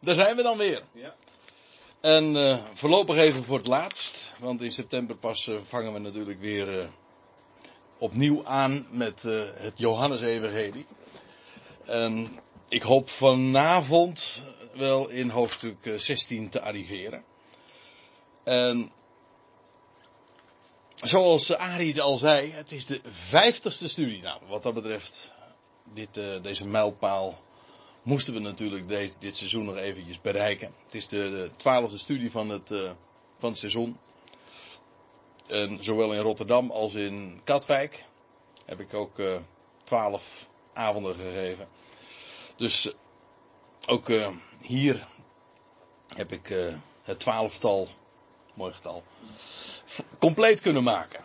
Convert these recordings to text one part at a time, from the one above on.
Daar zijn we dan weer. Ja. En eh, voorlopig even voor het laatst. Want in september pas eh, vangen we natuurlijk weer eh, opnieuw aan met het Johannes-evangelie. En ik hoop vanavond wel in hoofdstuk eh, 16 te arriveren. En zoals Arie al zei, het is de vijftigste studie. Nou, wat dat betreft, dit, deze mijlpaal moesten we natuurlijk dit seizoen nog eventjes bereiken. Het is de, de twaalfde studie van het, eh, van seizoen. En zowel in Rotterdam als in Katwijk heb ik ook eh, twaalf avonden gegeven. Dus eh, ook hier heb ik het twaalftal, mooi getal, compleet kunnen maken.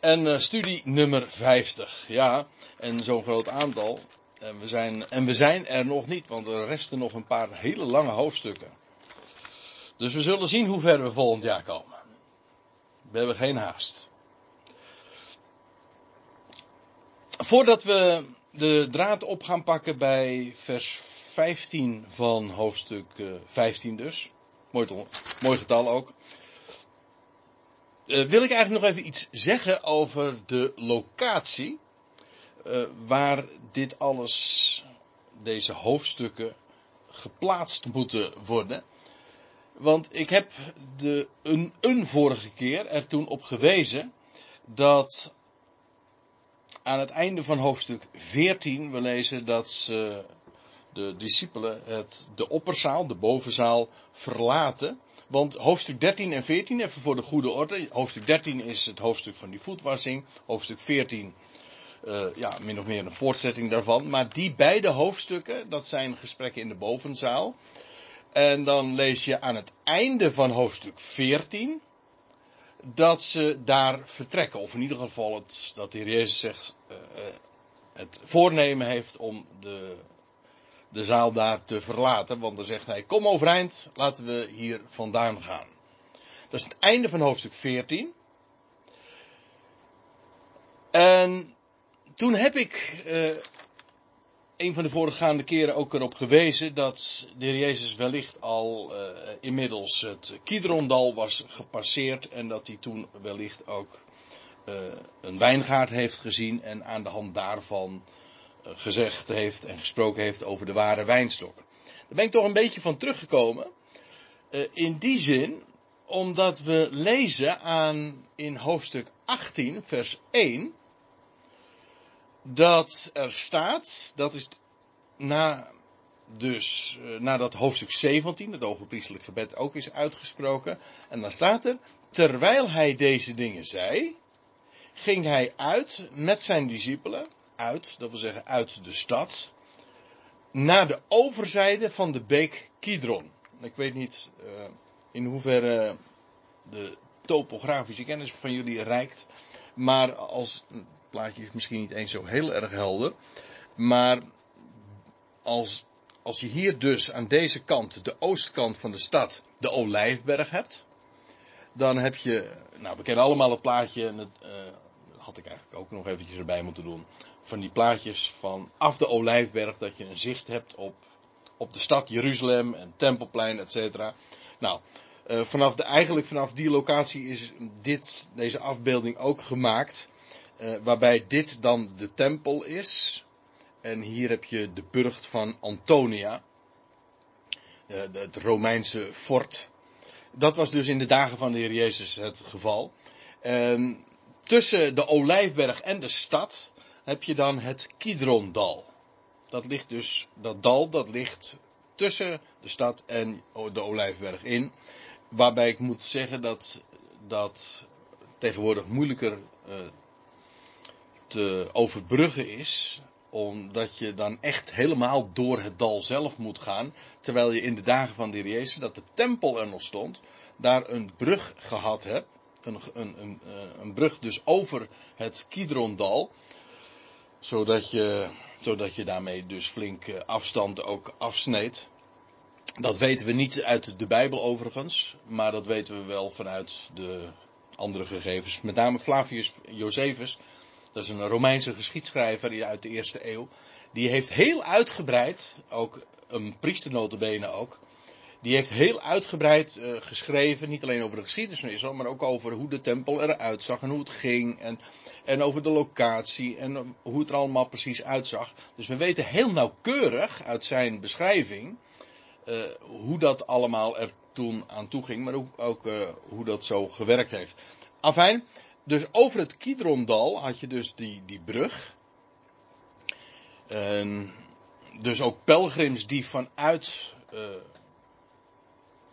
En studie nummer 50, ja, en zo'n groot aantal. En we, zijn, en we zijn er nog niet, want er resten nog een paar hele lange hoofdstukken. Dus we zullen zien hoe ver we volgend jaar komen. We hebben geen haast. Voordat we de draad op gaan pakken bij vers 15 van hoofdstuk eh, 15 dus. Mooi, mooi getal ook. Eh, wil ik eigenlijk nog even iets zeggen over de locatie. Eh, waar dit alles, deze hoofdstukken, geplaatst moeten worden. Want ik heb de, een, vorige keer er toen op gewezen dat aan het einde van hoofdstuk 14 we lezen dat ze, de discipelen het, de opperzaal, de bovenzaal, verlaten. Want hoofdstuk 13 en 14, even voor de goede orde. Hoofdstuk 13 is het hoofdstuk van die voetwassing. Hoofdstuk 14, eh, ja, min of meer een voortzetting daarvan. Maar die beide hoofdstukken, dat zijn gesprekken in de bovenzaal. En dan lees je aan het einde van hoofdstuk 14 dat ze daar vertrekken. Of in ieder geval het, dat de Heer Jezus zegt, eh, eh, het voornemen heeft om de, de zaal daar te verlaten. Want dan zegt hij, kom overeind, laten we hier vandaan gaan. Dat is het einde van hoofdstuk 14. En toen heb ik eh, een van de voorgaande keren ook erop gewezen dat de Heer Jezus wellicht al eh, inmiddels het Kidrondal was gepasseerd en dat hij toen wellicht ook eh, een wijngaard heeft gezien en aan de hand daarvan gezegd heeft en gesproken heeft over de ware wijnstok. Daar ben ik toch een beetje van teruggekomen. In die zin, omdat we lezen aan in hoofdstuk 18, vers 1, dat er staat, dat is na, dus, eh, nadat hoofdstuk 17, het overpriestelijk gebed, ook is uitgesproken. En dan staat er, terwijl hij deze dingen zei, ging hij uit met zijn discipelen, uit, dat wil zeggen uit de stad, naar de overzijde van de beek Kidron. Ik weet niet eh, in hoeverre de topografische kennis van jullie reikt, maar als plaatje is misschien niet eens zo heel erg helder, maar als, als je hier dus aan deze kant, de oostkant van de stad, de Olijfberg hebt, dan heb je, nou we kennen allemaal het plaatje, en het, eh, had ik eigenlijk ook nog eventjes erbij moeten doen, van die plaatjes van af de Olijfberg, dat je een zicht hebt op, op de stad Jeruzalem en Tempelplein, et cetera. Nou, eh, vanaf de, eigenlijk vanaf die locatie is dit, deze afbeelding ook gemaakt, eh, waarbij dit dan de tempel is. En hier heb je de burcht van Antonia. Eh, het Romeinse fort. Dat was dus in de dagen van de Heer Jezus het geval. En tussen de Olijfberg en de stad heb je dan het Kidrondal. Dat ligt dus, dat dal dat ligt tussen de stad en de Olijfberg in. Waarbij ik moet zeggen dat dat tegenwoordig moeilijker eh, te overbruggen is omdat je dan echt helemaal door het dal zelf moet gaan. Terwijl je in de dagen van de Heer Jezus, dat de tempel er nog stond, daar een brug gehad hebt. Een, een, een, eh, een brug dus over het Kidrondal. Zodat je, zodat je daarmee dus flink eh, afstand ook afsneed. Dat weten we niet uit de Bijbel overigens. Maar dat weten we wel vanuit de andere gegevens. Met name Flavius Josephus. Dat is een Romeinse geschiedschrijver uit de eerste eeuw. Die heeft heel uitgebreid ook een priester ook, die heeft heel uitgebreid uh, geschreven, niet alleen over de geschiedenis van Israël, maar ook over hoe de tempel eruit zag en hoe het ging. En, en over de locatie en hoe het er allemaal precies uitzag. Dus we weten heel nauwkeurig uit zijn beschrijving uh, hoe dat allemaal er toen aan toe ging, maar ook, ook hoe dat zo gewerkt heeft. Afijn, dus over het Kidrondal had je dus die, die brug. En dus ook pelgrims die vanuit, uh,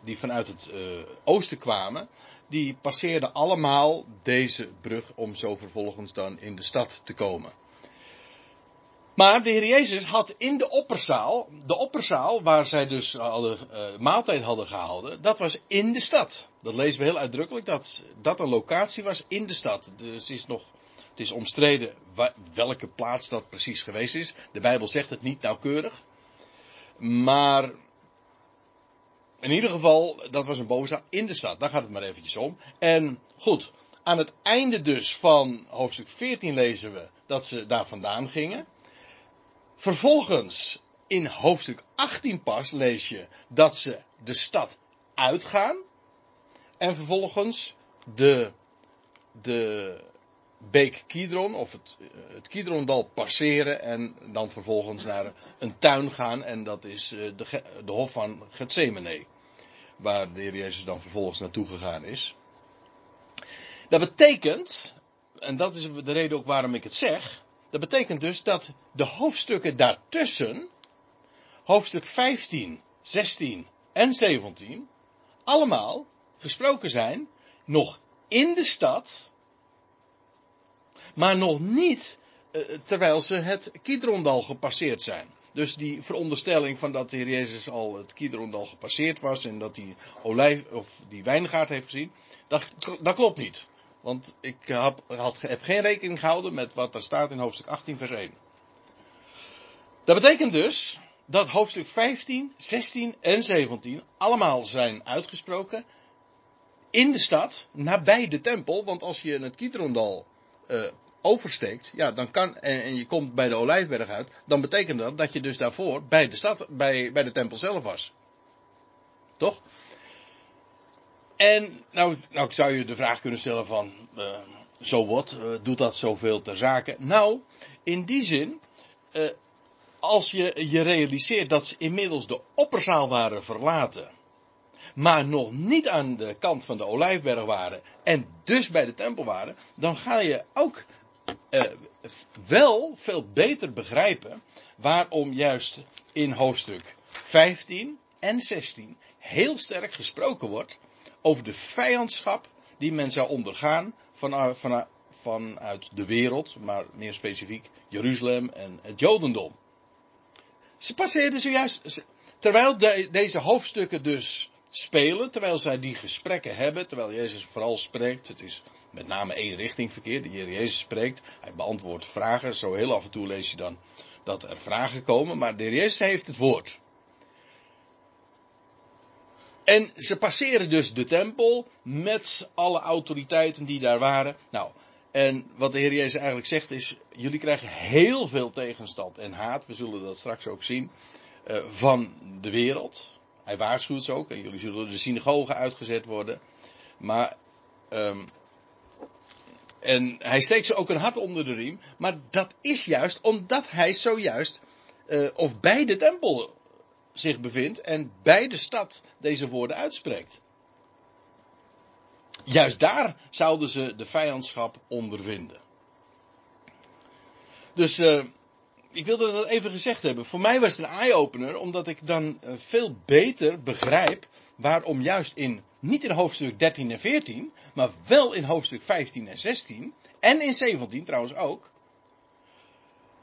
die vanuit het uh, oosten kwamen, die passeerden allemaal deze brug om zo vervolgens dan in de stad te komen. Maar de Heer Jezus had in de opperzaal, de opperzaal waar zij dus hadden, uh, maaltijd hadden gehouden, dat was in de stad. Dat lezen we heel uitdrukkelijk, dat dat een locatie was in de stad. Dus is nog, het is omstreden welke plaats dat precies geweest is. De Bijbel zegt het niet nauwkeurig. Maar in ieder geval, dat was een bovenzaal in de stad. Daar gaat het maar eventjes om. En goed, aan het einde dus van hoofdstuk 14 lezen we dat ze daar vandaan gingen. Vervolgens in hoofdstuk 18 pas lees je dat ze de stad uitgaan. En vervolgens de, de beek Kidron of het, het Kidrondal passeren en dan vervolgens naar een tuin gaan en dat is eh, de, de hof van Gethsemane. Waar de Heer Jezus dan vervolgens naartoe gegaan is. Dat betekent, en dat is de reden ook waarom ik het zeg, dat betekent dus dat de hoofdstukken daartussen, hoofdstuk 15, 16 en 17, allemaal gesproken zijn, nog in de stad, maar nog niet uh, terwijl ze het Kidrondal gepasseerd zijn. Dus die veronderstelling van dat de Heer Jezus al het Kidrondal gepasseerd was en dat hij olijf, of die wijngaard heeft gezien, dat, dat klopt niet. Want ik had, had, heb geen rekening gehouden met wat er staat in hoofdstuk 18, vers 1. Dat betekent dus dat hoofdstuk 15, 16 en 17 allemaal zijn uitgesproken in de stad, nabij de tempel. Want als je het Kidrondal uh, oversteekt, ja, dan kan, en, en, je komt bij de Olijfberg uit, dan betekent dat dat je dus daarvoor bij de stad, bij, bij de tempel zelf was. Toch? En nou, nou zou je de vraag kunnen stellen van, zo wat, uh, doet dat zoveel ter zake? Nou, in die zin, uh, als je je realiseert dat ze inmiddels de opperzaal waren verlaten, maar nog niet aan de kant van de olijfberg waren en dus bij de tempel waren, dan ga je ook wel veel beter begrijpen waarom juist in hoofdstuk 15 en 16 heel sterk gesproken wordt over de vijandschap die men zou ondergaan vanuit, vanuit, vanuit de wereld, maar meer specifiek Jeruzalem en het Jodendom. Ze passeerden zojuist, terwijl de, deze hoofdstukken dus spelen, terwijl zij die gesprekken hebben, terwijl Jezus vooral spreekt, het is met name één richting verkeer, de Heer Jezus spreekt, hij beantwoordt vragen, zo heel af en toe lees je dan dat er vragen komen, maar de Heer Jezus heeft het woord. En ze passeren dus de tempel met alle autoriteiten die daar waren. Nou, en wat de Heer Jezus eigenlijk zegt is, jullie krijgen heel veel tegenstand en haat, we zullen dat straks ook zien, uh, van de wereld. Hij waarschuwt ze ook, en jullie zullen de synagogen uitgezet worden. Maar, um, en hij steekt ze ook een hart onder de riem, maar dat is juist omdat hij zojuist, uh, of bij de tempel zich bevindt en bij de stad deze woorden uitspreekt. Juist daar zouden ze de vijandschap ondervinden. Dus uh, ik wilde dat even gezegd hebben. Voor mij was het een eye-opener, omdat ik dan uh, veel beter begrijp waarom juist in, niet in hoofdstuk 13 en 14, maar wel in hoofdstuk 15 en 16, en in 17 trouwens ook,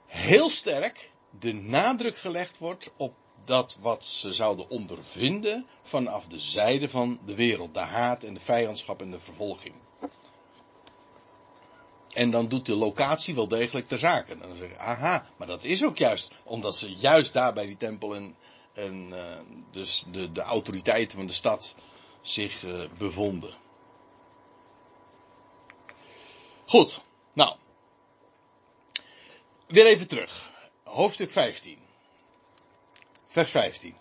heel sterk de nadruk gelegd wordt op dat wat ze zouden ondervinden vanaf de zijde van de wereld. De haat en de vijandschap en de vervolging. En dan doet de locatie wel degelijk ter zake. Dan zeg je, aha, maar dat is ook juist omdat ze juist daar bij die tempel en, uh, dus de, de autoriteiten van de stad zich uh, bevonden. Goed, nou. Weer even terug. Hoofdstuk 15 vers 15.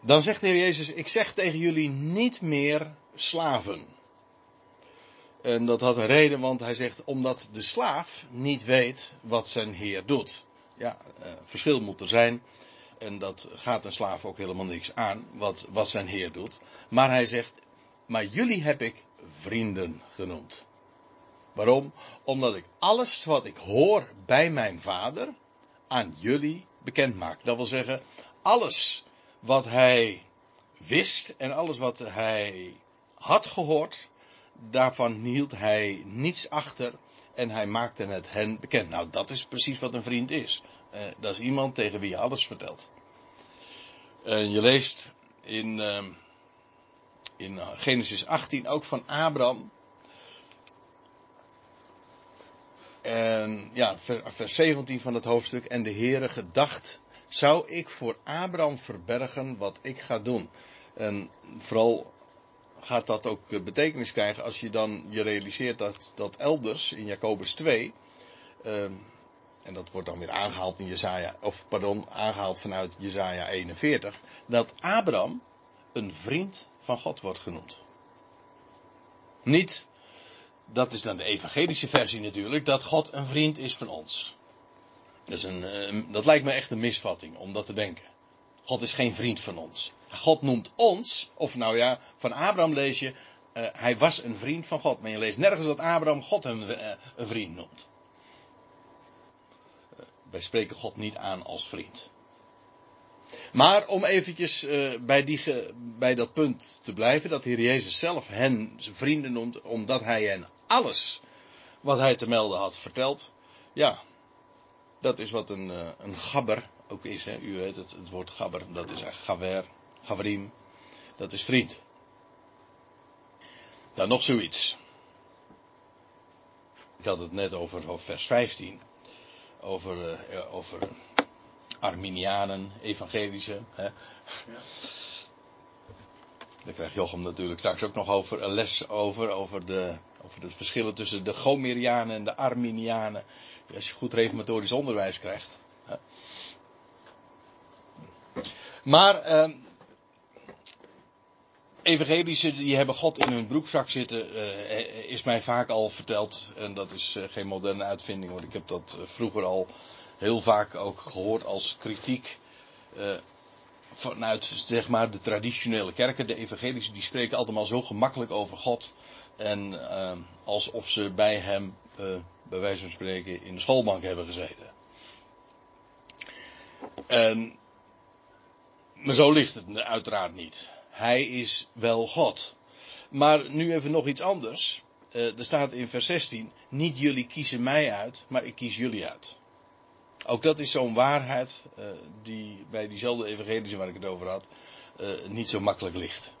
Dan zegt de Heer Jezus, ik zeg tegen jullie niet meer slaven. En dat had een reden, want hij zegt, omdat de slaaf niet weet wat zijn Heer doet. Ja, eh, verschil moet er zijn. En dat gaat een slaaf ook helemaal niks aan, wat, wat zijn Heer doet. Maar hij zegt, maar jullie heb ik vrienden genoemd. Waarom? Omdat ik alles wat ik hoor bij mijn vader aan jullie bekend maak. Dat wil zeggen, alles wat hij wist en alles wat hij had gehoord, daarvan hield hij niets achter en hij maakte het hen bekend. Nou, dat is precies wat een vriend is. Uh, dat is iemand tegen wie je alles vertelt. En je leest in, uh, in Genesis 18 ook van Abraham. En ja, vers 17 van het hoofdstuk. En de Heere gedacht, zou ik voor Abraham verbergen wat ik ga doen? En vooral gaat dat ook eh, betekenis krijgen als je dan je realiseert dat, dat elders in Jacobus 2, uh, ehm, en dat wordt dan weer aangehaald in Jezaja, of pardon, aangehaald vanuit Jezaja 41, dat Abraham een vriend van God wordt genoemd. Niet, dat is dan de evangelische versie natuurlijk, dat God een vriend is van ons. Dat, is een, uh, dat lijkt me echt een misvatting om dat te denken. God is geen vriend van ons. God noemt ons, of nou ja, van Abraham lees je, uh, hij was een vriend van God. Maar je leest nergens dat Abraham God een, uh, een vriend noemt. Wij spreken God niet aan als vriend. Maar om eventjes bij, die bij dat punt te blijven, dat Heer Jezus zelf hen zijn vrienden noemt, omdat hij hen alles wat hij te melden had verteld. Ja, dat is wat een, een gabber ook is. Hè. U weet het, het woord gabber, dat is gaver. Gavrim, dat is vriend. Dan nog zoiets. Ik had het net over, vers 15. Over, uh, over Arminianen, evangelische. Hè. Ja. Daar krijgt Jochem natuurlijk straks ook nog over, een les over. Over de, over de verschillen tussen de Gomerianen en de Arminianen. Als je goed reformatorisch onderwijs krijgt. Hè. Maar, uh, evangelische die hebben God in hun broekzak zitten, uh, is mij vaak al verteld. En dat is uh, geen moderne uitvinding, want ik heb dat uh, vroeger al heel vaak ook gehoord als kritiek. vanuit zeg maar de traditionele kerken, de evangelische, die spreken allemaal zo gemakkelijk over God. En alsof ze bij hem, bij wijze van spreken, in de schoolbank hebben gezeten. En, maar zo ligt het uiteraard niet. Hij is wel God. Maar nu even nog iets anders. Uh, er staat in vers 16: Niet jullie kiezen mij uit, maar ik kies jullie uit. Ook dat is zo'n waarheid uh, die bij diezelfde evangelische waar ik het over had, uh, niet zo makkelijk ligt.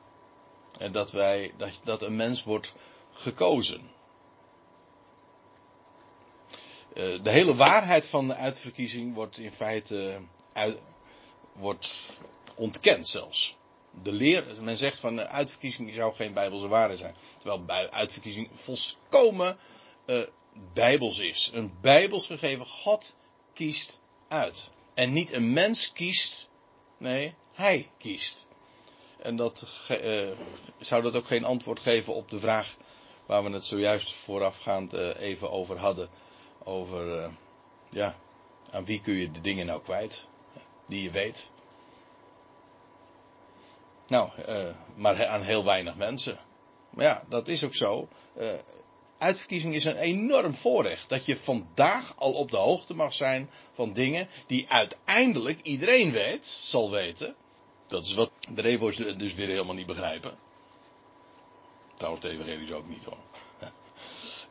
En dat wij, dat, dat een mens wordt gekozen. de hele waarheid van de uitverkiezing wordt in feite uit, wordt ontkend zelfs de leer, men zegt van de uitverkiezing zou geen bijbelse waarde zijn. Terwijl bij uitverkiezing volkomen bijbels is. Een bijbels gegeven, God kiest uit. En niet een mens kiest, nee, hij kiest. En dat uh, zou dat ook geen antwoord geven op de vraag waar we het zojuist voorafgaand uh, even over hadden. Over, ja, aan wie kun je de dingen nou kwijt? Die je weet. Nou, maar aan heel weinig mensen. Maar ja, dat is ook zo. Uitverkiezing is een enorm voorrecht. Dat je vandaag al op de hoogte mag zijn van dingen die uiteindelijk iedereen weet, zal weten. Dat is wat de Revo's dus weer helemaal niet begrijpen. Trouwens, de Evangelis ook niet hoor.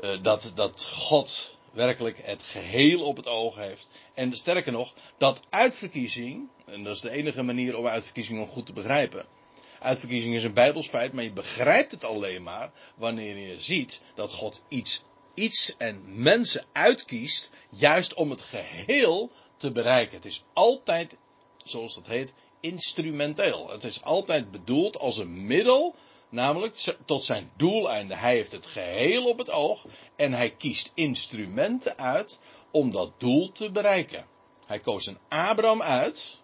Uh, dat, dat God werkelijk het geheel op het oog heeft. En sterker nog, dat uitverkiezing, en dat is de enige manier om uitverkiezing goed te begrijpen Uitverkiezing is een bijbels feit, maar je begrijpt het alleen maar wanneer je ziet dat God iets, iets en mensen uitkiest, juist om het geheel te bereiken. Het is altijd, zoals dat heet, instrumenteel. Het is altijd bedoeld als een middel, namelijk tot zijn doeleinde. Hij heeft het geheel op het oog en hij kiest instrumenten uit om dat doel te bereiken. Hij koos een Abraham uit.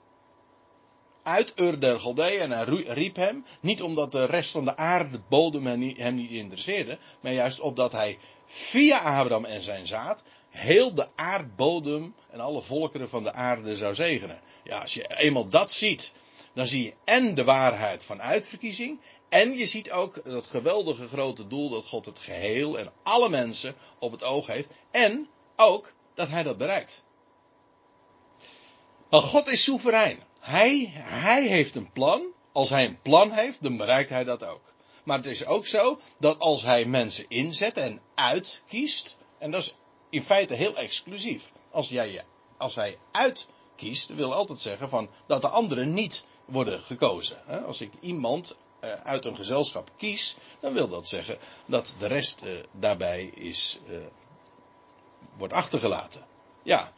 Uit Ur der en hij riep hem. Niet omdat de rest van de aarde bodem hem niet, hem niet interesseerde. Maar juist opdat hij via Abraham en zijn zaad. heel de aardbodem en alle volkeren van de aarde zou zegenen. Ja, als je eenmaal dat ziet. dan zie je en de waarheid van uitverkiezing. En je ziet ook dat geweldige grote doel dat God het geheel en alle mensen op het oog heeft. En ook dat hij dat bereikt. Maar God is soeverein. Hij, hij heeft een plan. Als hij een plan heeft, dan bereikt hij dat ook. Maar het is ook zo dat als hij mensen inzet en uitkiest, en dat is in feite heel exclusief. Als, jij, als hij uitkiest, wil altijd zeggen van dat de anderen niet worden gekozen. Als ik iemand eh, uit een gezelschap kies, dan wil dat zeggen dat de rest eh, daarbij is, uh, wordt achtergelaten. Ja.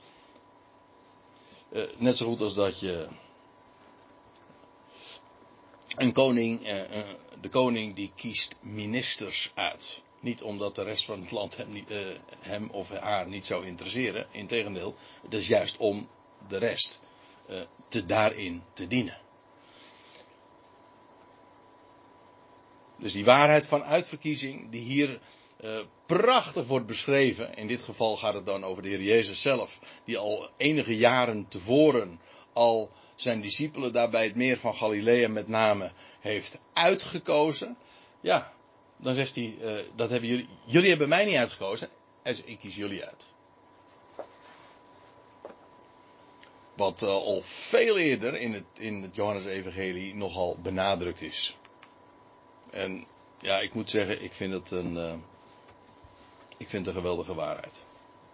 net zo goed als dat je een koning, de koning die kiest ministers uit. Niet omdat de rest van het land hem, niet, hem of haar niet zou interesseren. Integendeel, het is juist om de rest te daarin te dienen. Dus die waarheid van uitverkiezing, die hier prachtig wordt beschreven. In dit geval gaat het dan over de Heer Jezus zelf, die al enige jaren tevoren al zijn discipelen daar bij het meer van Galilea met name heeft uitgekozen. Ja, dan zegt hij, uh, dat hebben jullie, jullie hebben mij niet uitgekozen, en ik kies jullie uit. Wat uh, al veel eerder in het, in het Johannes-evangelie nogal benadrukt is. En ja, ik moet zeggen, ik vind het een, uh, ik vind het een geweldige waarheid.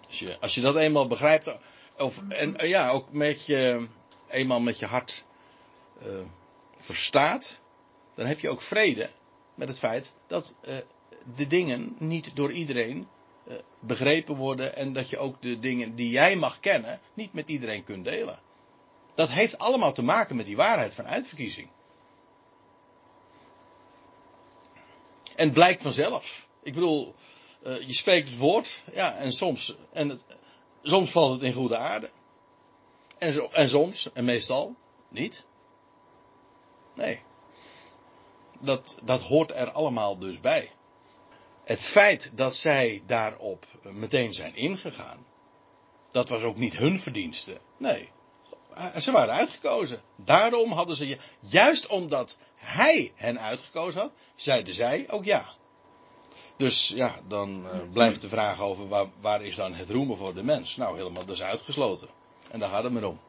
Als je, als je dat eenmaal begrijpt, of, en ja, ook met je, eenmaal met je hart uh, verstaat, dan heb je ook vrede met het feit dat de dingen niet door iedereen begrepen worden en dat je ook de dingen die jij mag kennen niet met iedereen kunt delen. Dat heeft allemaal te maken met die waarheid van uitverkiezing. En het blijkt vanzelf. Ik bedoel, je spreekt het woord, ja, en soms, en het, soms valt het in goede aarde. En, en soms, en meestal, niet. Nee. Dat, dat hoort er allemaal dus bij. Het feit dat zij daarop meteen zijn ingegaan, dat was ook niet hun verdienste. Nee. Ze waren uitgekozen. Daarom hadden ze juist omdat hij hen uitgekozen had, zeiden zij ook ja. Dus ja, dan uh, blijft de vraag over waar, waar, is dan het roemen voor de mens? Nou, helemaal dus uitgesloten. En daar gaat het maar om.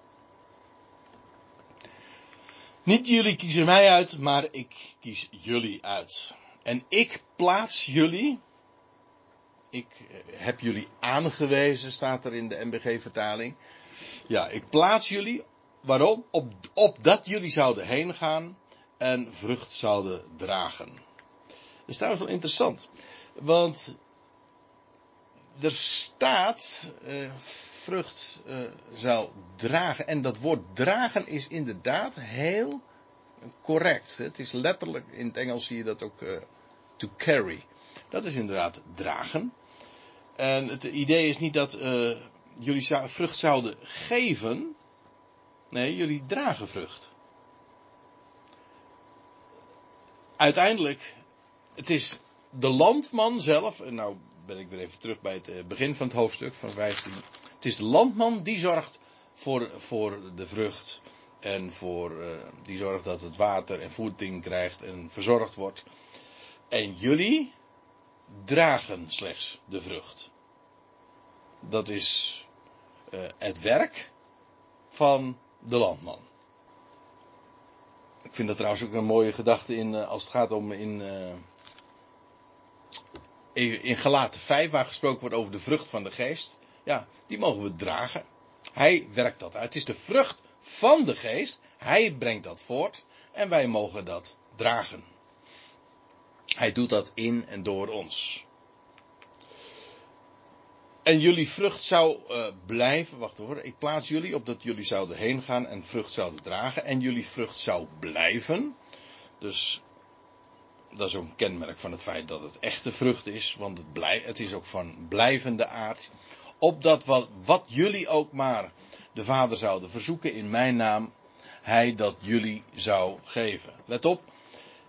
Niet jullie kiezen mij uit, maar ik kies jullie uit. En ik plaats jullie. Ik eh, heb jullie aangewezen, staat er in de MBG-vertaling. Ja, ik plaats jullie. Waarom? Op, opdat jullie zouden heen gaan en vrucht zouden dragen. Dat is trouwens wel interessant. Want er staat uh, vrucht uh, zou dragen. En dat woord dragen is inderdaad heel correct. Het is letterlijk, in het Engels zie je dat ook uh, to carry. Dat is inderdaad dragen. En het idee is niet dat jullie vrucht zouden geven. Nee, jullie dragen vrucht. uiteindelijk, het is de landman zelf, en nou ben ik weer even terug bij het eh, begin van het hoofdstuk van 15. Het is de landman die zorgt voor, voor de vrucht en voor, uh, die zorgt dat het water en voeding krijgt en verzorgd wordt. En jullie dragen slechts de vrucht. Dat is uh, het werk van de landman. Ik vind dat trouwens ook een mooie gedachte in, eh, als het gaat om in, in Galaten 5, waar gesproken wordt over de vrucht van de geest. Ja, die mogen we dragen. Hij werkt dat uit. Het is de vrucht van de geest. Hij brengt dat voort. En wij mogen dat dragen. Hij doet dat in en door ons. En jullie vrucht zou uh, blijven, wacht hoor, ik plaats jullie opdat jullie zouden heen gaan en vrucht zouden dragen. En jullie vrucht zou blijven. Dus dat is ook een kenmerk van het feit dat het echte vrucht is, want het, blij, het is ook van blijvende aard. Opdat wat, wat jullie ook maar de Vader zouden verzoeken in mijn naam, hij dat jullie zou geven. Let op,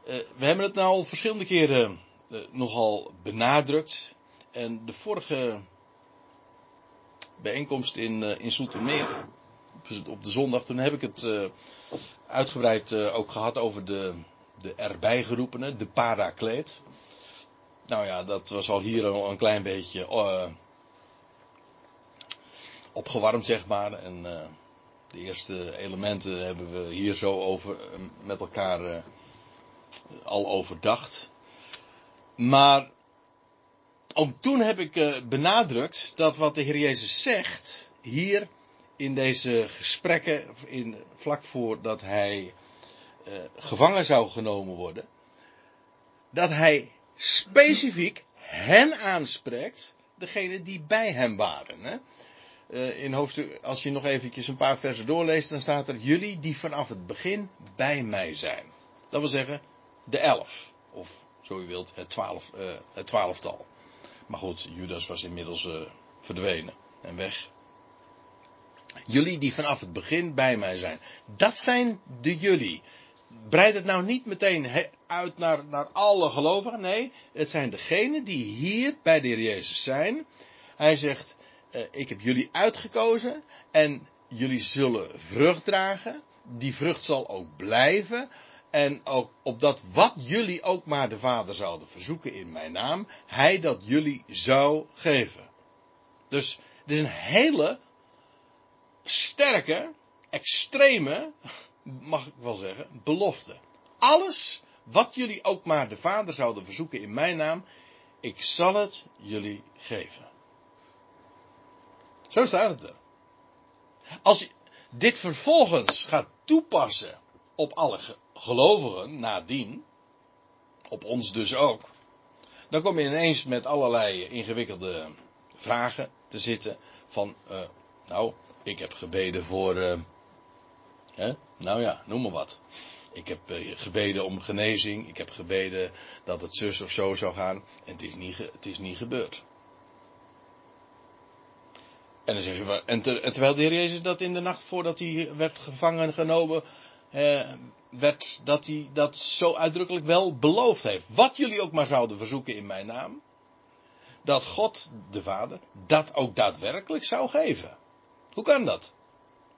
uh, we hebben het nou verschillende keren uh, nogal benadrukt. En de vorige bijeenkomst in, uh, in Soetermeer, op de zondag, toen heb ik het uitgebreid ook gehad over de, de erbij geroepenen, de parakleet. Nou ja, dat was al hier al een klein beetje opgewarmd, zeg maar. En uh, de eerste elementen hebben we hier zo over, uh, met elkaar uh, al overdacht. Maar ook toen heb ik benadrukt dat wat de Heer Jezus zegt hier in deze gesprekken, in, vlak voordat hij gevangen zou genomen worden, dat hij specifiek hen aanspreekt, degene die bij hem waren. Hè? Uh, in hoofdstuk, als je nog eventjes een paar versen doorleest, dan staat er jullie die vanaf het begin bij mij zijn. Dat wil zeggen, de elf. Of, zo u wilt, het, uh, het twaalftal. Maar goed, Judas was inmiddels uh, verdwenen en weg. Jullie die vanaf het begin bij mij zijn. Dat zijn de jullie. Breid het nou niet meteen uit naar, naar alle gelovigen. Nee, het zijn degenen die hier bij de Heer Jezus zijn. Hij zegt, ik heb jullie uitgekozen en jullie zullen vrucht dragen. Die vrucht zal ook blijven. En ook opdat wat jullie ook maar de Vader zouden verzoeken in mijn naam, hij dat jullie zou geven. Dus het is een hele sterke, extreme, mag ik wel zeggen, belofte. Alles wat jullie ook maar de Vader zouden verzoeken in mijn naam, ik zal het jullie geven. Zo staat het er. Als je dit vervolgens gaat toepassen op alle gelovigen nadien, op ons dus ook, dan kom je ineens met allerlei ingewikkelde vragen te zitten van, uh, nou, ik heb gebeden voor, uh, hè? nou ja, noem maar wat. Ik heb uh, gebeden om genezing, ik heb gebeden dat het zus of zo zou gaan, en het is niet, het is niet gebeurd. En dan zeg je, en, terwijl de Heer Jezus dat in de nacht voordat hij werd gevangen genomen, eh, werd dat hij dat zo uitdrukkelijk wel beloofd heeft. Wat jullie ook maar zouden verzoeken in mijn naam, dat God de Vader dat ook daadwerkelijk zou geven. Hoe kan dat?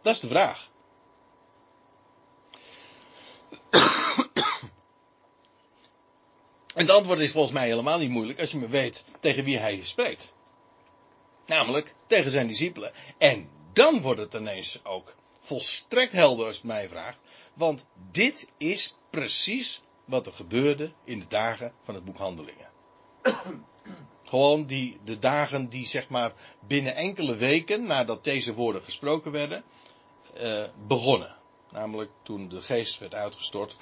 Dat is de vraag. En het antwoord is volgens mij helemaal niet moeilijk als je maar weet tegen wie hij spreekt. Namelijk tegen zijn discipelen. En dan wordt het ineens ook volstrekt helder als je het mij vraagt. Want dit is precies wat er gebeurde in de dagen van het boek Handelingen. Gewoon die, de dagen die zeg maar binnen enkele weken nadat deze woorden gesproken werden, eh, begonnen. Namelijk toen de geest werd uitgestort,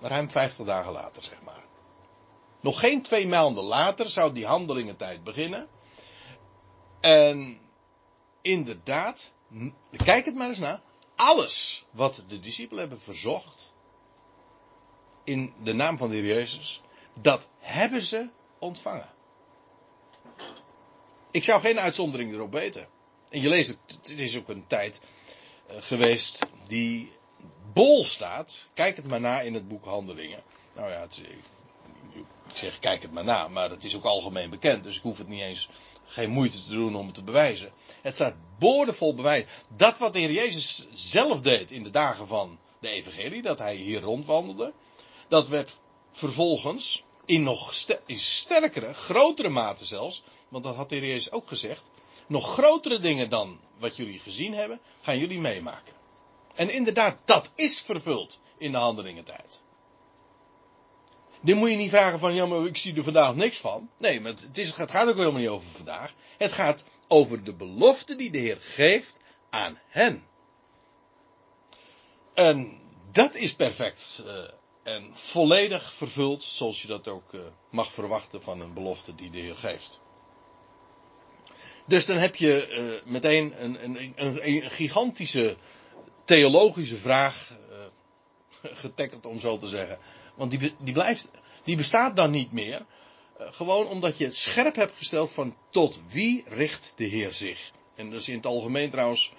ruim 50 dagen later zeg maar. Nog geen twee maanden later zou die handelingentijd beginnen. En inderdaad, kijk het maar eens na. Alles wat de discipelen hebben verzocht in de naam van de Heer Jezus, dat hebben ze ontvangen. Ik zou geen uitzondering erop weten. En je leest, het is ook een tijd uh, geweest die bol staat. Kijk het maar na in het boek Handelingen. Nou ja, het, ik zeg kijk het maar na, maar het is ook algemeen bekend, dus ik hoef het niet eens geen moeite te doen om het te bewijzen. Het staat boordevol bewijs. Dat wat de Heer Jezus zelf deed in de dagen van de Evangelie, dat hij hier rondwandelde, dat werd vervolgens in nog in sterkere, grotere mate zelfs, want dat had de Heer Jezus ook gezegd, nog grotere dingen dan wat jullie gezien hebben, gaan jullie meemaken. En inderdaad, dat is vervuld in de handelingentijd. Dit moet je niet vragen van, ja, maar ik zie er vandaag niks van. Nee, maar het, is, het gaat ook helemaal niet over vandaag. Het gaat over de belofte die de Heer geeft aan hen. En dat is perfect uh, en volledig vervuld, zoals je dat ook uh, mag verwachten van een belofte die de Heer geeft. Dus dan heb je uh, meteen een, een, een, een, gigantische theologische vraag getackeld, om zo te zeggen. Want die, die blijft, die bestaat dan niet meer. Uh, gewoon omdat je het scherp hebt gesteld van tot wie richt de Heer zich. En dat is in het algemeen trouwens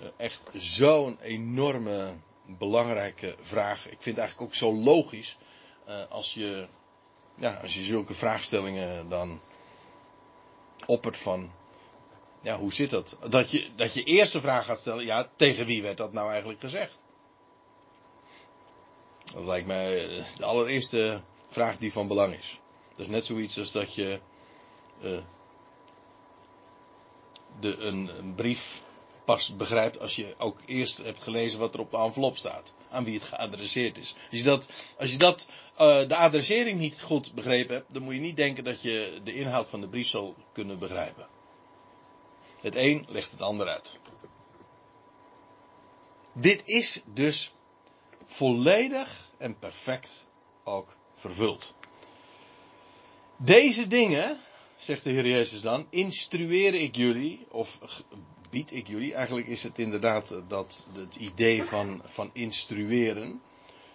eh, echt zo'n enorme belangrijke vraag. Ik vind het eigenlijk ook zo logisch eh, als je, ja, als je zulke vraagstellingen dan oppert van, ja, hoe zit dat? Dat je, dat je eerst de vraag gaat stellen, ja, tegen wie werd dat nou eigenlijk gezegd? Dat lijkt mij de allereerste vraag die van belang is. Dat is net zoiets als dat je uh, de, een, een, brief pas begrijpt als je ook eerst hebt gelezen wat er op de envelop staat. Aan wie het geadresseerd is. Als je dat, als je dat uh, de adressering niet goed begrepen hebt, dan moet je niet denken dat je de inhoud van de brief zal kunnen begrijpen. Het een legt het ander uit. Dit is dus volledig en perfect ook vervuld. Deze dingen, zegt de Heer Jezus dan, instrueer ik jullie, of bied ik jullie. Eigenlijk is het inderdaad dat het idee van, van instrueren.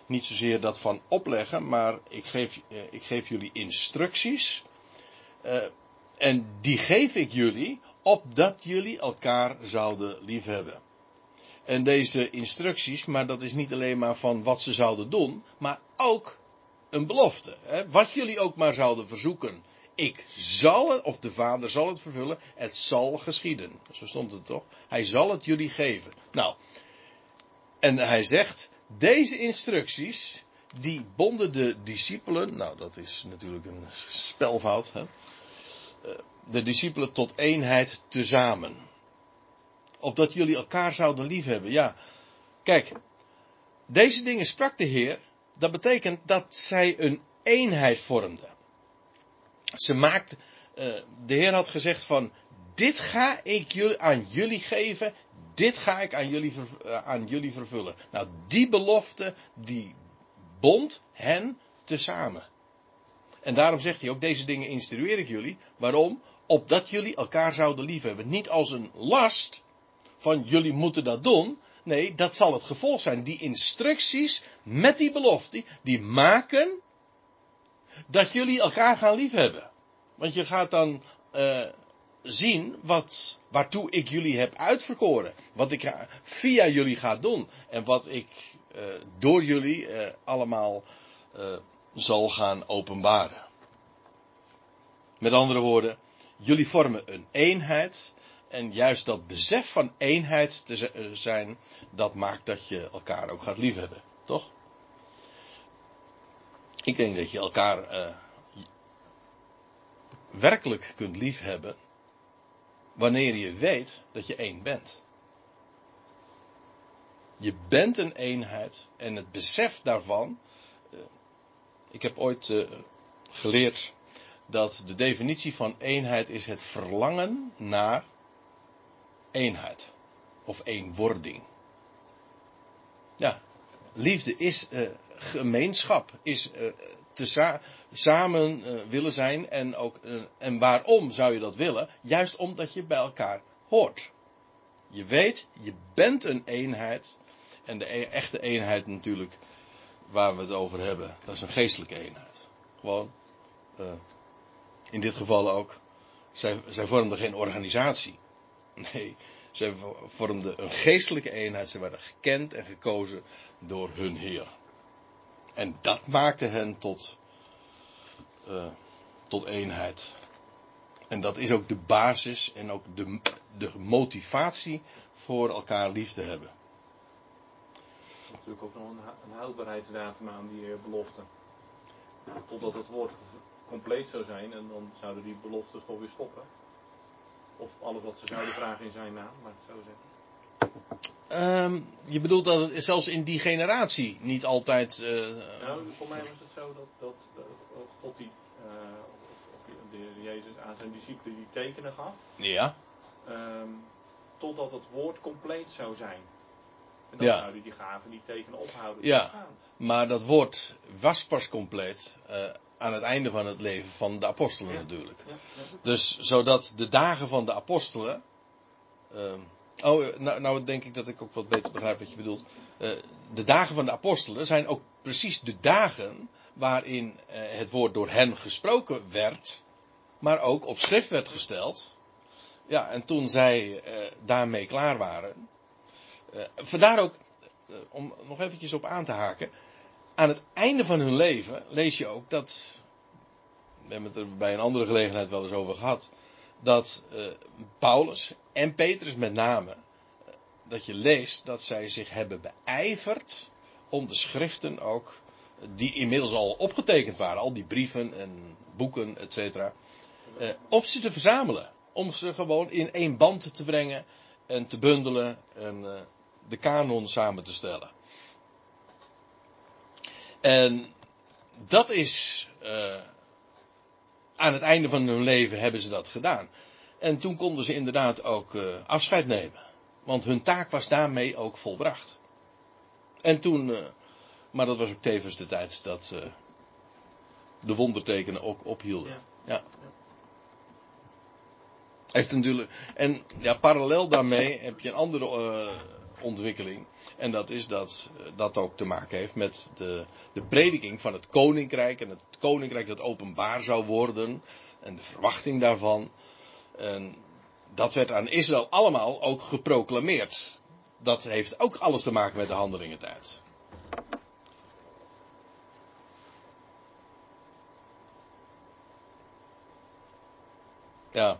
Niet zozeer dat van opleggen, maar ik geef, eh, ik geef jullie instructies. Uh, en die geef ik jullie opdat jullie elkaar zouden liefhebben. En deze instructies, maar dat is niet alleen maar van wat ze zouden doen, maar ook een belofte. Hè? Wat jullie ook maar zouden verzoeken. Ik zal het, of de Vader zal het vervullen, het zal geschieden. Zo stond het toch? Hij zal het jullie geven. Nou, en hij zegt, deze instructies, die bonden de discipelen, nou dat is natuurlijk een spelfout, hè? Eh, de discipelen tot eenheid tezamen. Opdat jullie elkaar zouden liefhebben. Ja, kijk, deze dingen sprak de Heer. Dat betekent dat zij een eenheid vormden. Ze maakt, uh, de Heer had gezegd van, dit ga ik jullie, aan jullie geven, dit ga ik aan jullie, uh, aan jullie vervullen. Nou, die belofte, die bond hen tezamen. En daarom zegt hij ook, deze dingen instrueer ik jullie. Waarom? Opdat jullie elkaar zouden liefhebben. Niet als een last van jullie moeten dat doen. Nee, dat zal het gevolg zijn. Die instructies met die belofte, die maken dat jullie elkaar gaan liefhebben. Want je gaat dan uh, zien wat, waartoe ik jullie heb uitverkoren. Wat ik via jullie ga doen. En wat ik uh, door jullie uh, allemaal zal gaan openbaren. Met andere woorden, jullie vormen een eenheid. En juist dat besef van eenheid te eh, zijn, dat maakt dat je elkaar ook gaat liefhebben. Toch? Ik denk dat je elkaar uh, werkelijk kunt liefhebben wanneer je weet dat je één bent. Je bent een eenheid en het besef daarvan. Uh, ik heb ooit geleerd dat de definitie van eenheid is het verlangen naar eenheid. Of eenwording. Ja, liefde is uh, gemeenschap, is uh, te sa samen uh, willen zijn en ook en waarom zou je dat willen? Juist omdat je bij elkaar hoort. Je weet, je bent een eenheid en de e echte eenheid natuurlijk waar we het over hebben, dat is een geestelijke eenheid. Gewoon in dit geval ook. Zij, zij vormden geen organisatie. Nee, zij vormden een geestelijke eenheid. Ze werden gekend en gekozen door hun Heer. En dat maakte hen tot, uh, tot eenheid. En dat is ook de basis en ook de, de motivatie voor elkaar lief te hebben. Natuurlijk ook nog een, een houdbaarheidsdatum aan die uh, belofte. Totdat het woord compleet zou zijn en dan zouden die beloftes toch weer stoppen. Of alles wat ze zouden vragen in zijn naam, maar het zo zeggen. Um, je bedoelt dat het zelfs in die generatie niet altijd. Uh, nou, voor mij was het zo dat, dat, dat God die, uh, of, of de, Jezus aan zijn discipelen die tekenen gaf. Ja. Um, totdat het woord compleet zou zijn. En dan Ja. zouden die gaven die tekenen ophouden. Ja. Maar dat woord was pas compleet uh, aan het einde van het leven van de apostelen natuurlijk. Dus zodat de dagen van de apostelen. ehm, oh, nou, nou denk ik dat ik ook wat beter begrijp wat je bedoelt. Eh, de dagen van de apostelen zijn ook precies de dagen waarin eh, het woord door hen gesproken werd, maar ook op schrift werd gesteld. Ja, en toen zij eh, daarmee klaar waren, Uh, vandaar ook, uh, om nog eventjes op aan te haken. Aan het einde van hun leven lees je ook dat. We hebben het er bij een andere gelegenheid wel eens over gehad. Dat uh, Paulus en Petrus met name. Dat je leest dat zij zich hebben beijverd om de schriften ook. Die inmiddels al opgetekend waren. Al die brieven en boeken, et cetera. op ze te verzamelen. Om ze gewoon in één band te brengen en te bundelen en de kanon samen te stellen. En dat is uh, aan het einde van hun leven hebben ze dat gedaan. En toen konden ze inderdaad ook uh, afscheid nemen. Want hun taak was daarmee ook volbracht. En toen, maar dat was ook tevens de tijd dat de wondertekenen ook ophielden. Ja. ja. Heeft natuurlijk, en ja, parallel daarmee heb je een andere uh, ontwikkeling. En dat is dat dat ook te maken heeft met de, de prediking van het koninkrijk. En het koninkrijk dat openbaar zou worden. En de verwachting daarvan. En dat werd aan Israël allemaal ook geproclameerd. Dat heeft ook alles te maken met de handelingentijd. Ja.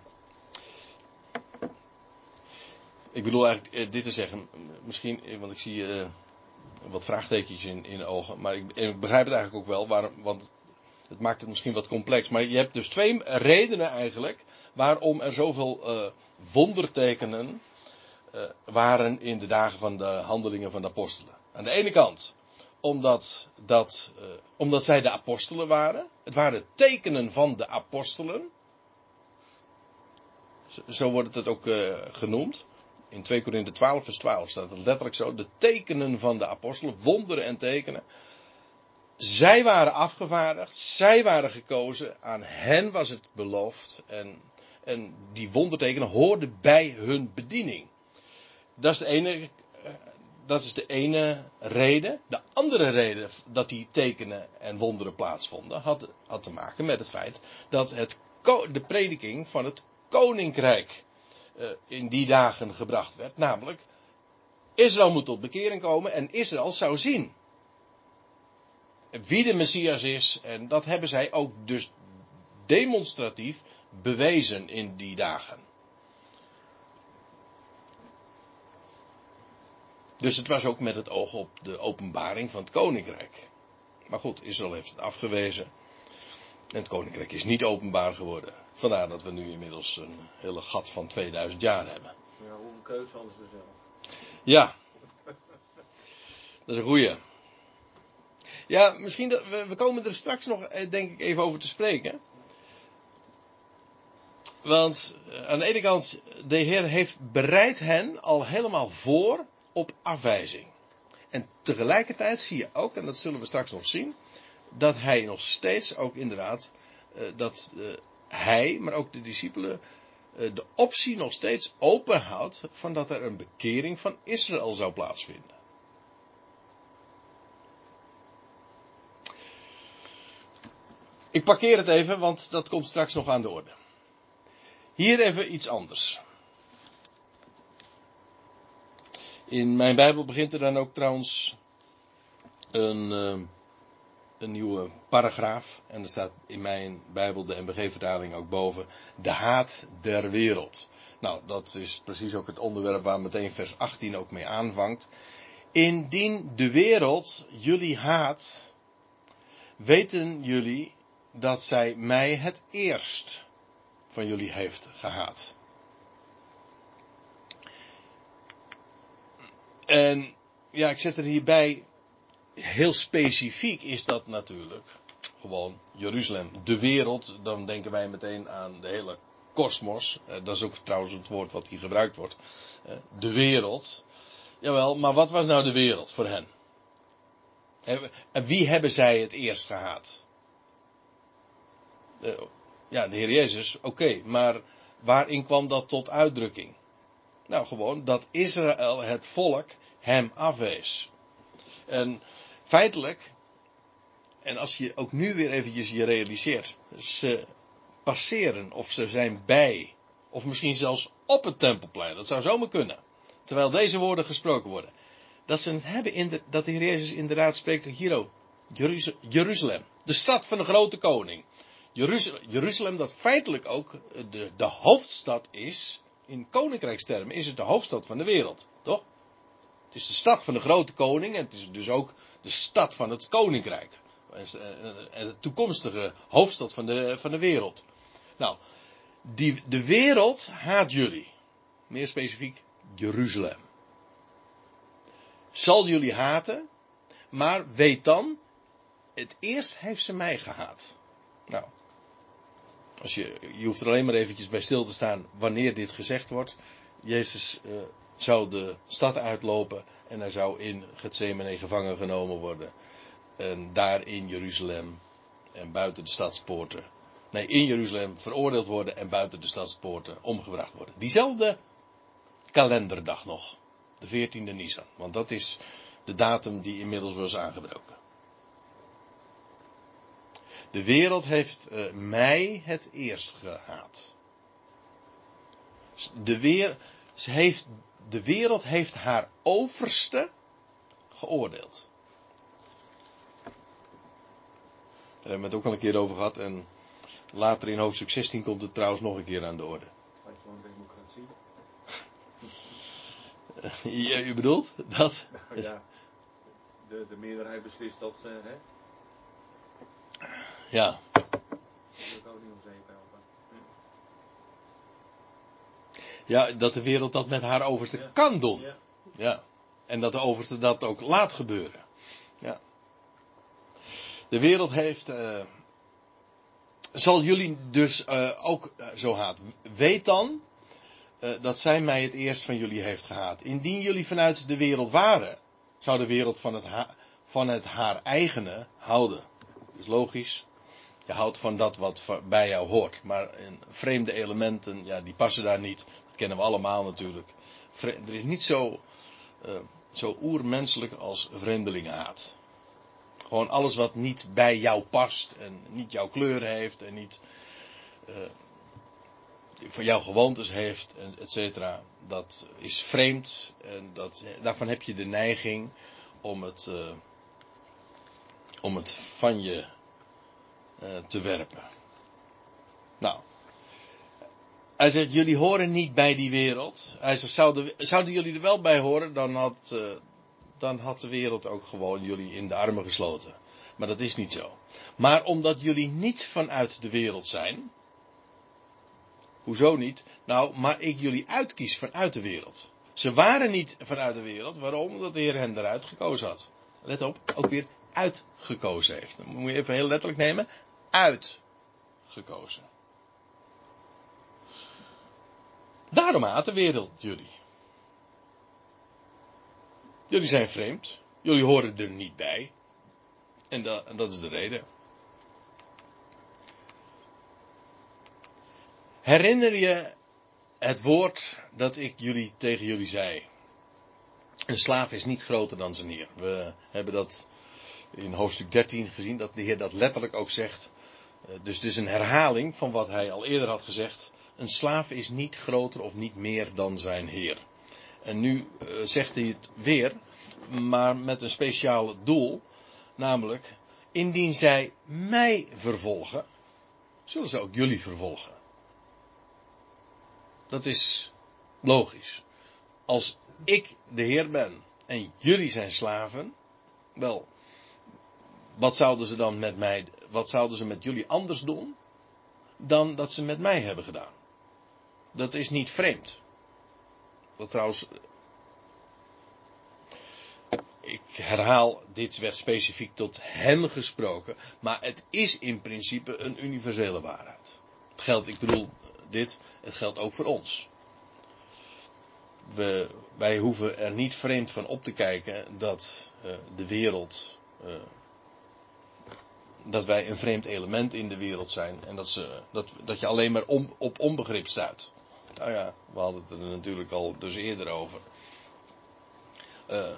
Ik bedoel eigenlijk eh, dit te zeggen, misschien, eh, want ik zie uh, wat vraagtekens in, in ogen, maar ik, ik, begrijp het eigenlijk ook wel, waarom, want het maakt het misschien wat complex. Maar je hebt dus twee redenen eigenlijk waarom er zoveel wondertekenen waren in de dagen van de handelingen van de apostelen. Aan de ene kant, omdat, dat, omdat zij de apostelen waren. Het waren tekenen van de apostelen. Zo wordt het ook genoemd. In 2 Korinthe 12 vers 12 staat het letterlijk zo. De tekenen van de apostelen, wonderen en tekenen. Zij waren afgevaardigd, zij waren gekozen, aan hen was het beloofd. En, en die wondertekenen hoorden bij hun bediening. Dat is de ene, dat is de ene reden. De andere reden dat die tekenen en wonderen plaatsvonden, had, had te maken met het feit dat het, de prediking van het koninkrijk in die dagen gebracht werd. Namelijk, Israël moet tot bekering komen en Israël zou zien wie de Messias is. En dat hebben zij ook dus demonstratief bewezen in die dagen. Dus het was ook met het oog op de openbaring van het koninkrijk. Maar goed, Israël heeft het afgewezen. En het koninkrijk is niet openbaar geworden. Vandaar dat we nu inmiddels een hele gat van 2000 jaar hebben. Ja, hoeveel keuze hadden ze zelf? Ja. Dat is een goeie. Ja, misschien dat we, we komen er straks nog, eh, denk ik, even over te spreken. Want eh, aan de ene kant, de Heer heeft bereid hen al helemaal voor op afwijzing. En tegelijkertijd zie je ook, en dat zullen we straks nog zien, dat hij nog steeds ook inderdaad, uh, dat hij, maar ook de discipelen, uh, de optie nog steeds open houdt van dat er een bekering van Israël zou plaatsvinden. Ik parkeer het even, want dat komt straks nog aan de orde. Hier even iets anders. In mijn Bijbel begint er dan ook trouwens een een nieuwe paragraaf. En er staat in mijn Bijbel, de MBG-vertaling, ook boven. De haat der wereld. Nou, dat is precies ook het onderwerp waar meteen vers 18 ook mee aanvangt. Indien de wereld jullie haat, weten jullie dat zij mij het eerst van jullie heeft gehaat. En ja, ik zet er hierbij heel specifiek is dat natuurlijk gewoon Jeruzalem. De wereld, dan denken wij meteen aan de hele kosmos. Eh, dat is ook trouwens het woord wat hier gebruikt wordt. Eh, de wereld. Jawel, maar wat was nou de wereld voor hen? En wie hebben zij het eerst gehaat? Eh, ja, de Heer Jezus, oké, maar waarin kwam dat tot uitdrukking? Nou, gewoon dat Israël, het volk, hem afwees. En Feitelijk, en als je ook nu weer eventjes je realiseert, ze passeren of ze zijn bij, of misschien zelfs op het tempelplein, dat zou zomaar kunnen. terwijl deze woorden gesproken worden, dat ze hebben in de, dat de Heer Jezus inderdaad spreekt hier ook. Jeruz- Jeruzalem, de stad van de grote koning. Jeruzalem, Jeruzalem dat feitelijk ook de, de hoofdstad is, in koninkrijkstermen is het de hoofdstad van de wereld, toch? Het is de stad van de grote koning en het is dus ook de stad van het koninkrijk. En de toekomstige hoofdstad van de, van de wereld. Nou, die, de wereld haat jullie. Meer specifiek, Jeruzalem. Zal jullie haten, maar weet dan, het eerst heeft ze mij gehaat. Nou, als je, je hoeft er alleen maar eventjes bij stil te staan wanneer dit gezegd wordt. Jezus uh, zou de stad uitlopen en hij zou in Gethsemane gevangen genomen worden. En daar in Jeruzalem en buiten de stadspoorten. Nee, in Jeruzalem veroordeeld worden en buiten de stadspoorten omgebracht worden. Diezelfde kalenderdag nog. De 14e Nisan. Want dat is de datum die inmiddels was aangebroken. De wereld heeft uh, mij het eerst gehaat. De, weer, ze heeft, de wereld heeft haar overste geoordeeld. Daar hebben we het ook al een keer over gehad. En later in hoofdstuk 16 komt het trouwens nog een keer aan de orde. Wat voor democratie? Ja, u bedoelt dat? Nou ja, de, de meerderheid beslist dat ze, hè? Ja. Dat ook niet om Ja, dat de wereld dat met haar overste Ja. kan doen. Ja. Ja. En dat de overste dat ook laat gebeuren. Ja. De wereld heeft. eh, zal jullie dus eh, ook eh, zo haten. Weet dan dat zij mij het eerst van jullie heeft gehaat. Indien jullie vanuit de wereld waren, zou de wereld van het, ha- van het haar eigene houden. Dat is logisch. Je houdt van dat wat bij jou hoort. Maar in vreemde elementen, ja, die passen daar niet. Kennen we allemaal natuurlijk. Er is niet zo, eh, zo oermenselijk als vreemdelingenhaat. Gewoon alles wat niet bij jou past en niet jouw kleur heeft en niet eh, voor jouw gewoontes heeft, et cetera. Dat is vreemd en dat, daarvan heb je de neiging om het, eh, om het van je te werpen. Nou. Hij zegt, jullie horen niet bij die wereld. Hij zegt, zouden, zouden jullie er wel bij horen, dan had, eh, dan had de wereld ook gewoon jullie in de armen gesloten. Maar dat is niet zo. Maar omdat jullie niet vanuit de wereld zijn. Hoezo niet? Nou, maar ik jullie uitkies vanuit de wereld. Ze waren niet vanuit de wereld. Waarom? Omdat de Heer hen eruit gekozen had. Let op, ook weer uitgekozen heeft. Dat moet je even heel letterlijk nemen. Uitgekozen. Daarom haat de wereld jullie. Jullie zijn vreemd. Jullie horen er niet bij. En, da- en dat is de reden. Herinner je het woord dat ik jullie tegen jullie zei? Een slaaf is niet groter dan zijn heer. We hebben dat in hoofdstuk 13 gezien, dat de Heer dat letterlijk ook zegt. Eh, Dus het is een herhaling van wat hij al eerder had gezegd. Een slaaf is niet groter of niet meer dan zijn heer. En nu eh, zegt hij het weer, maar met een speciaal doel. Namelijk, indien zij mij vervolgen, zullen ze ook jullie vervolgen. Dat is logisch. Als ik de Heer ben en jullie zijn slaven, wel, wat zouden ze dan met mij, wat zouden ze met jullie anders doen dan dat ze met mij hebben gedaan? Dat is niet vreemd. Wat trouwens, ik herhaal, dit werd specifiek tot hen gesproken, maar het is in principe een universele waarheid. Het geldt, ik bedoel, dit, het geldt ook voor ons. We, wij hoeven er niet vreemd van op te kijken dat eh, de wereld, eh, dat wij een vreemd element in de wereld zijn en dat, ze, dat, dat je alleen maar om, op onbegrip stuit. Nou ja, we hadden het er natuurlijk al dus eerder over. Eh,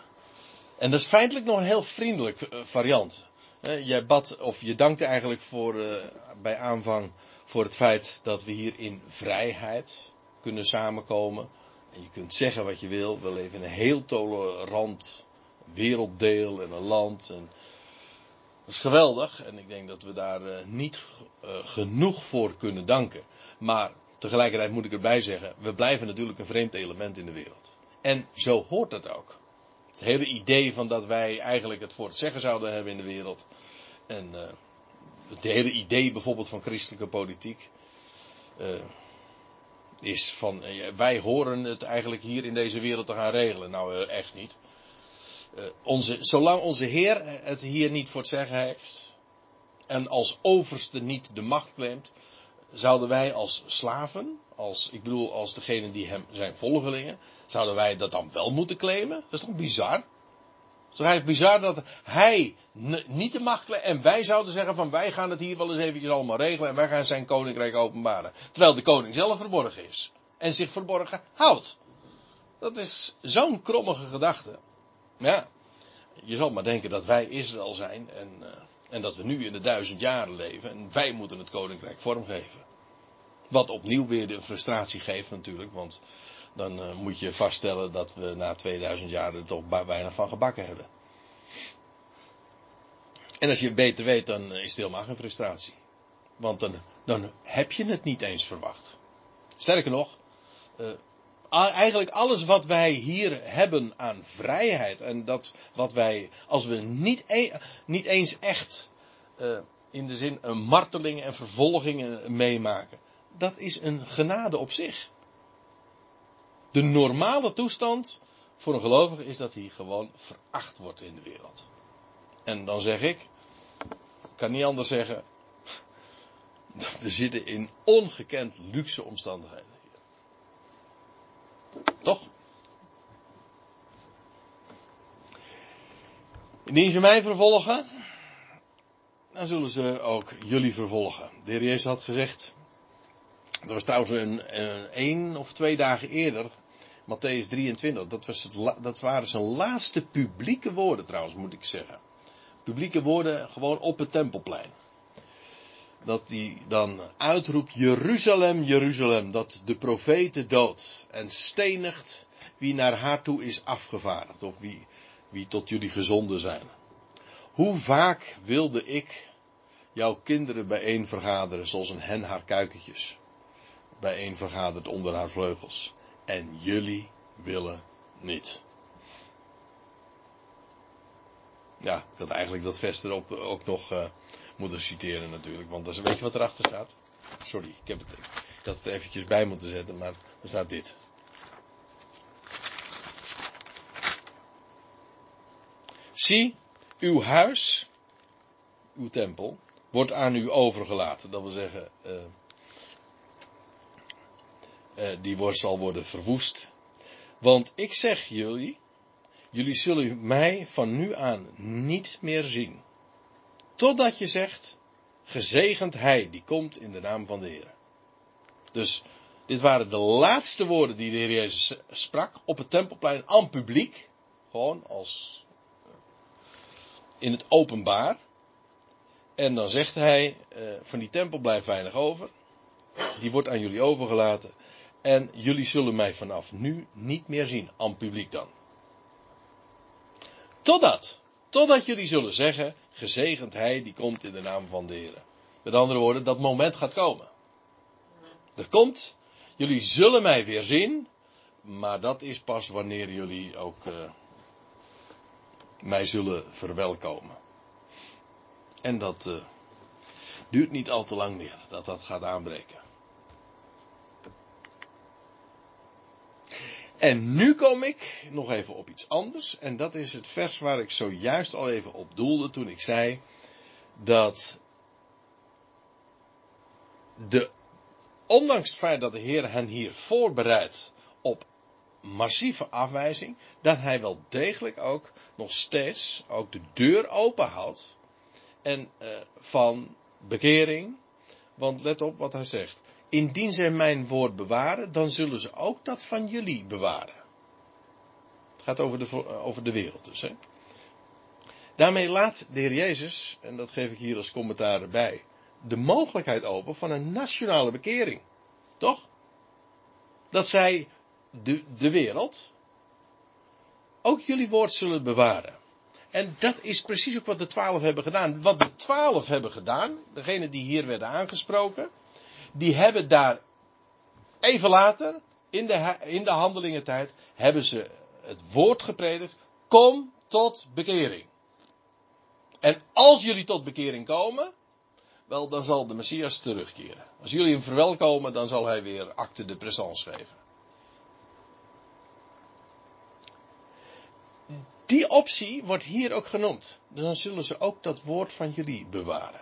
en dat is feitelijk nog een heel vriendelijk eh, variant. Eh, jij bad, of je dankte eigenlijk voor, bij aanvang voor het feit dat we hier in vrijheid kunnen samenkomen. En je kunt zeggen wat je wil. We leven in een heel tolerant werelddeel en een land. Dat is geweldig. En ik denk dat we daar niet genoeg voor kunnen danken. Maar tegelijkertijd moet ik erbij zeggen. We blijven natuurlijk een vreemd element in de wereld. En zo hoort dat ook. Het hele idee van dat wij eigenlijk het voor het zeggen zouden hebben in de wereld. En uh, het hele idee bijvoorbeeld van christelijke politiek. is van wij horen het eigenlijk hier in deze wereld te gaan regelen. Nou, echt niet. Onze, zolang onze Heer het hier niet voor het zeggen heeft. En als overste niet de macht claimt. Zouden wij als slaven, als, ik bedoel als degene die hem zijn volgelingen. Zouden wij dat dan wel moeten claimen? Dat is toch bizar? Het is bizar dat hij niet de macht. En wij zouden zeggen van wij gaan het hier wel eens eventjes allemaal regelen. En wij gaan zijn koninkrijk openbaren. Terwijl de koning zelf verborgen is. En zich verborgen houdt. Dat is zo'n krommige gedachte. Ja, je zal maar denken dat wij Israël zijn en, uh, en dat we nu in de duizend jaren leven en wij moeten het koninkrijk vormgeven. Wat opnieuw weer de frustratie geeft natuurlijk, want dan uh, moet je vaststellen dat we na 2000 jaar er toch weinig van gebakken hebben. En als je beter weet, dan is het helemaal geen frustratie. Want dan, dan heb je het niet eens verwacht. Sterker nog, uh, eigenlijk alles wat wij hier hebben aan vrijheid. En dat wat wij, als we niet, e niet eens echt uh, in de zin een martelingen en vervolgingen meemaken. Dat is een genade op zich. De normale toestand voor een gelovige is dat hij gewoon veracht wordt in de wereld. En dan zeg ik, ik kan niet anders zeggen, we zitten in ongekend luxe omstandigheden. Toch? Indien ze mij vervolgen, dan zullen ze ook jullie vervolgen. De heer Jezus had gezegd, dat was trouwens een, een, of twee dagen eerder, Matthäus 23, dat, was dat waren zijn laatste publieke woorden trouwens, moet ik zeggen. Publieke woorden gewoon op het tempelplein dat hij dan uitroept, Jeruzalem, Jeruzalem, dat de profeten dood en stenigt wie naar haar toe is afgevaardigd, of wie, wie tot jullie gezonden zijn. Hoe vaak wilde ik jouw kinderen bijeen vergaderen, zoals een hen haar kuikentjes bijeen vergadert onder haar vleugels. En jullie willen niet. Ja, ik had eigenlijk dat vers erop ook nog uh, moeten citeren natuurlijk. Want dat is, weet je wat erachter staat? Sorry, ik, heb het, ik had het eventjes bij moeten zetten, maar er staat dit. Zie, uw huis, uw tempel, wordt aan u overgelaten. Dat wil zeggen, uh, uh, die wordt, zal worden verwoest. Want ik zeg jullie, jullie zullen mij van nu aan niet meer zien. Totdat je zegt, gezegend hij die komt in de naam van de Heer. Dus dit waren de laatste woorden die de Heer Jezus sprak op het tempelplein aan publiek. Gewoon als eh, in het openbaar. En dan zegt hij, eh, van die tempel blijft weinig over. Die wordt aan jullie overgelaten. En jullie zullen mij vanaf nu niet meer zien, aan publiek dan. Totdat, totdat jullie zullen zeggen, gezegend hij die komt in de naam van de Heer. Met andere woorden, dat moment gaat komen. Er komt, jullie zullen mij weer zien, maar dat is pas wanneer jullie ook uh, mij zullen verwelkomen. En dat uh, duurt niet al te lang meer dat dat gaat aanbreken. En nu kom ik nog even op iets anders. En dat is het vers waar ik zojuist al even op doelde toen ik zei dat de, ondanks het feit dat de Heer hen hier voorbereidt massieve afwijzing, dat hij wel degelijk ook nog steeds ook de deur open houdt en uh, van bekering. Want let op wat hij zegt. Indien zij mijn woord bewaren, dan zullen ze ook dat van jullie bewaren. Het gaat over de, over de wereld dus. Hè? Daarmee laat de Heer Jezus, en dat geef ik hier als commentaar erbij, de mogelijkheid open van een nationale bekering. Toch? Dat zij de, de wereld, ook jullie woord zullen bewaren. En dat is precies ook wat de twaalf hebben gedaan. Wat de twaalf hebben gedaan, degene die hier werden aangesproken, die hebben daar even later, in de, in de handelingentijd, hebben ze het woord gepredikt. Kom tot bekering. En als jullie tot bekering komen, wel, dan zal de Messias terugkeren. Als jullie hem verwelkomen, dan zal hij weer acte de présence geven. Die optie wordt hier ook genoemd. Dus dan zullen ze ook dat woord van jullie bewaren.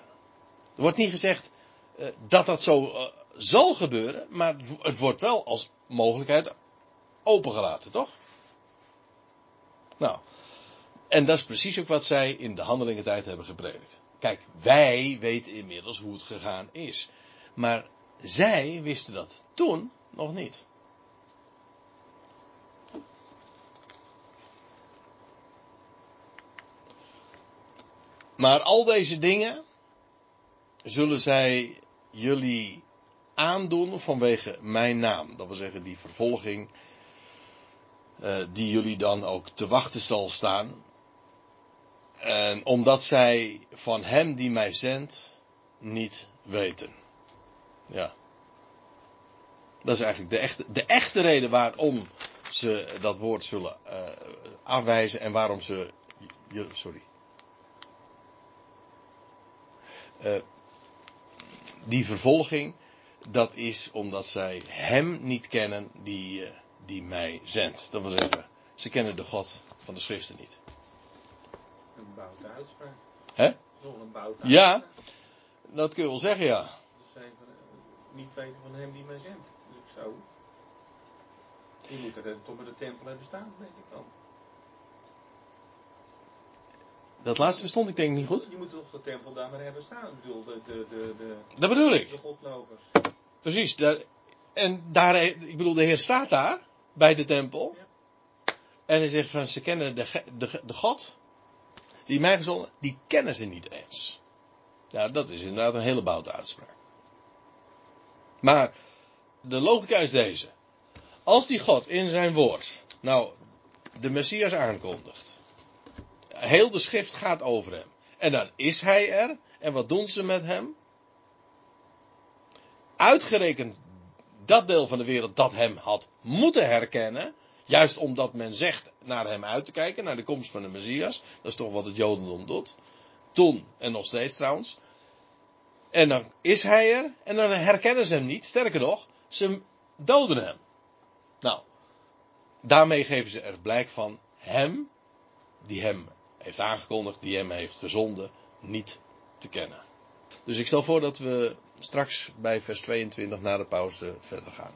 Er wordt niet gezegd uh, dat dat zo uh, zal gebeuren, maar het wordt wel als mogelijkheid opengelaten, toch? Nou, en dat is precies ook wat zij in de handelingentijd hebben gepredikt. Kijk, wij weten inmiddels hoe het gegaan is. Maar zij wisten dat toen nog niet. Maar al deze dingen zullen zij jullie aandoen vanwege mijn naam. Dat wil zeggen die vervolging uh, die jullie dan ook te wachten zal staan. En omdat zij van hem die mij zendt niet weten. Ja. Dat is eigenlijk de echte, de echte reden waarom ze dat woord zullen uh, afwijzen en waarom ze. Sorry. Uh, die vervolging, dat is omdat zij hem niet kennen die, uh, die mij zendt. Dat wil zeggen, ze kennen de God van de schriften niet. Een boute uitspraak. Hè? Nog een boute Ja, dat kun je wel zeggen, ja. Dus zij van, uh, niet weten van hem die mij zendt. Dus ik zou. Die moet er toch bij de tempel hebben staan, denk ik dan. Dat laatste verstond ik denk ik niet goed. Je moet toch de tempel daar maar hebben staan. Ik bedoel, de, de, de, de, Dat bedoel ik. de godlovers. Precies. Daar, en daar, ik bedoel, de Heer staat daar, bij de tempel. Ja. En hij zegt van, ze kennen de, de, de God, die mij gezonden, die kennen ze niet eens. Ja, dat is inderdaad een hele boute uitspraak. Maar, de logica is deze. Als die God in zijn woord, nou, de Messias aankondigt. Heel de schrift gaat over hem. En dan is hij er. En wat doen ze met hem? Uitgerekend dat deel van de wereld dat hem had moeten herkennen. Juist omdat men zegt naar hem uit te kijken, naar de komst van de Messias. Dat is toch wat het Jodendom doet. Toen en nog steeds trouwens. En dan is hij er en dan herkennen ze hem niet. Sterker nog, ze doden hem. Nou, daarmee geven ze er blijk van hem, die hem heeft aangekondigd, die hem heeft gezonden, niet te kennen. Dus ik stel voor dat we straks bij vers 22 na de pauze verder gaan.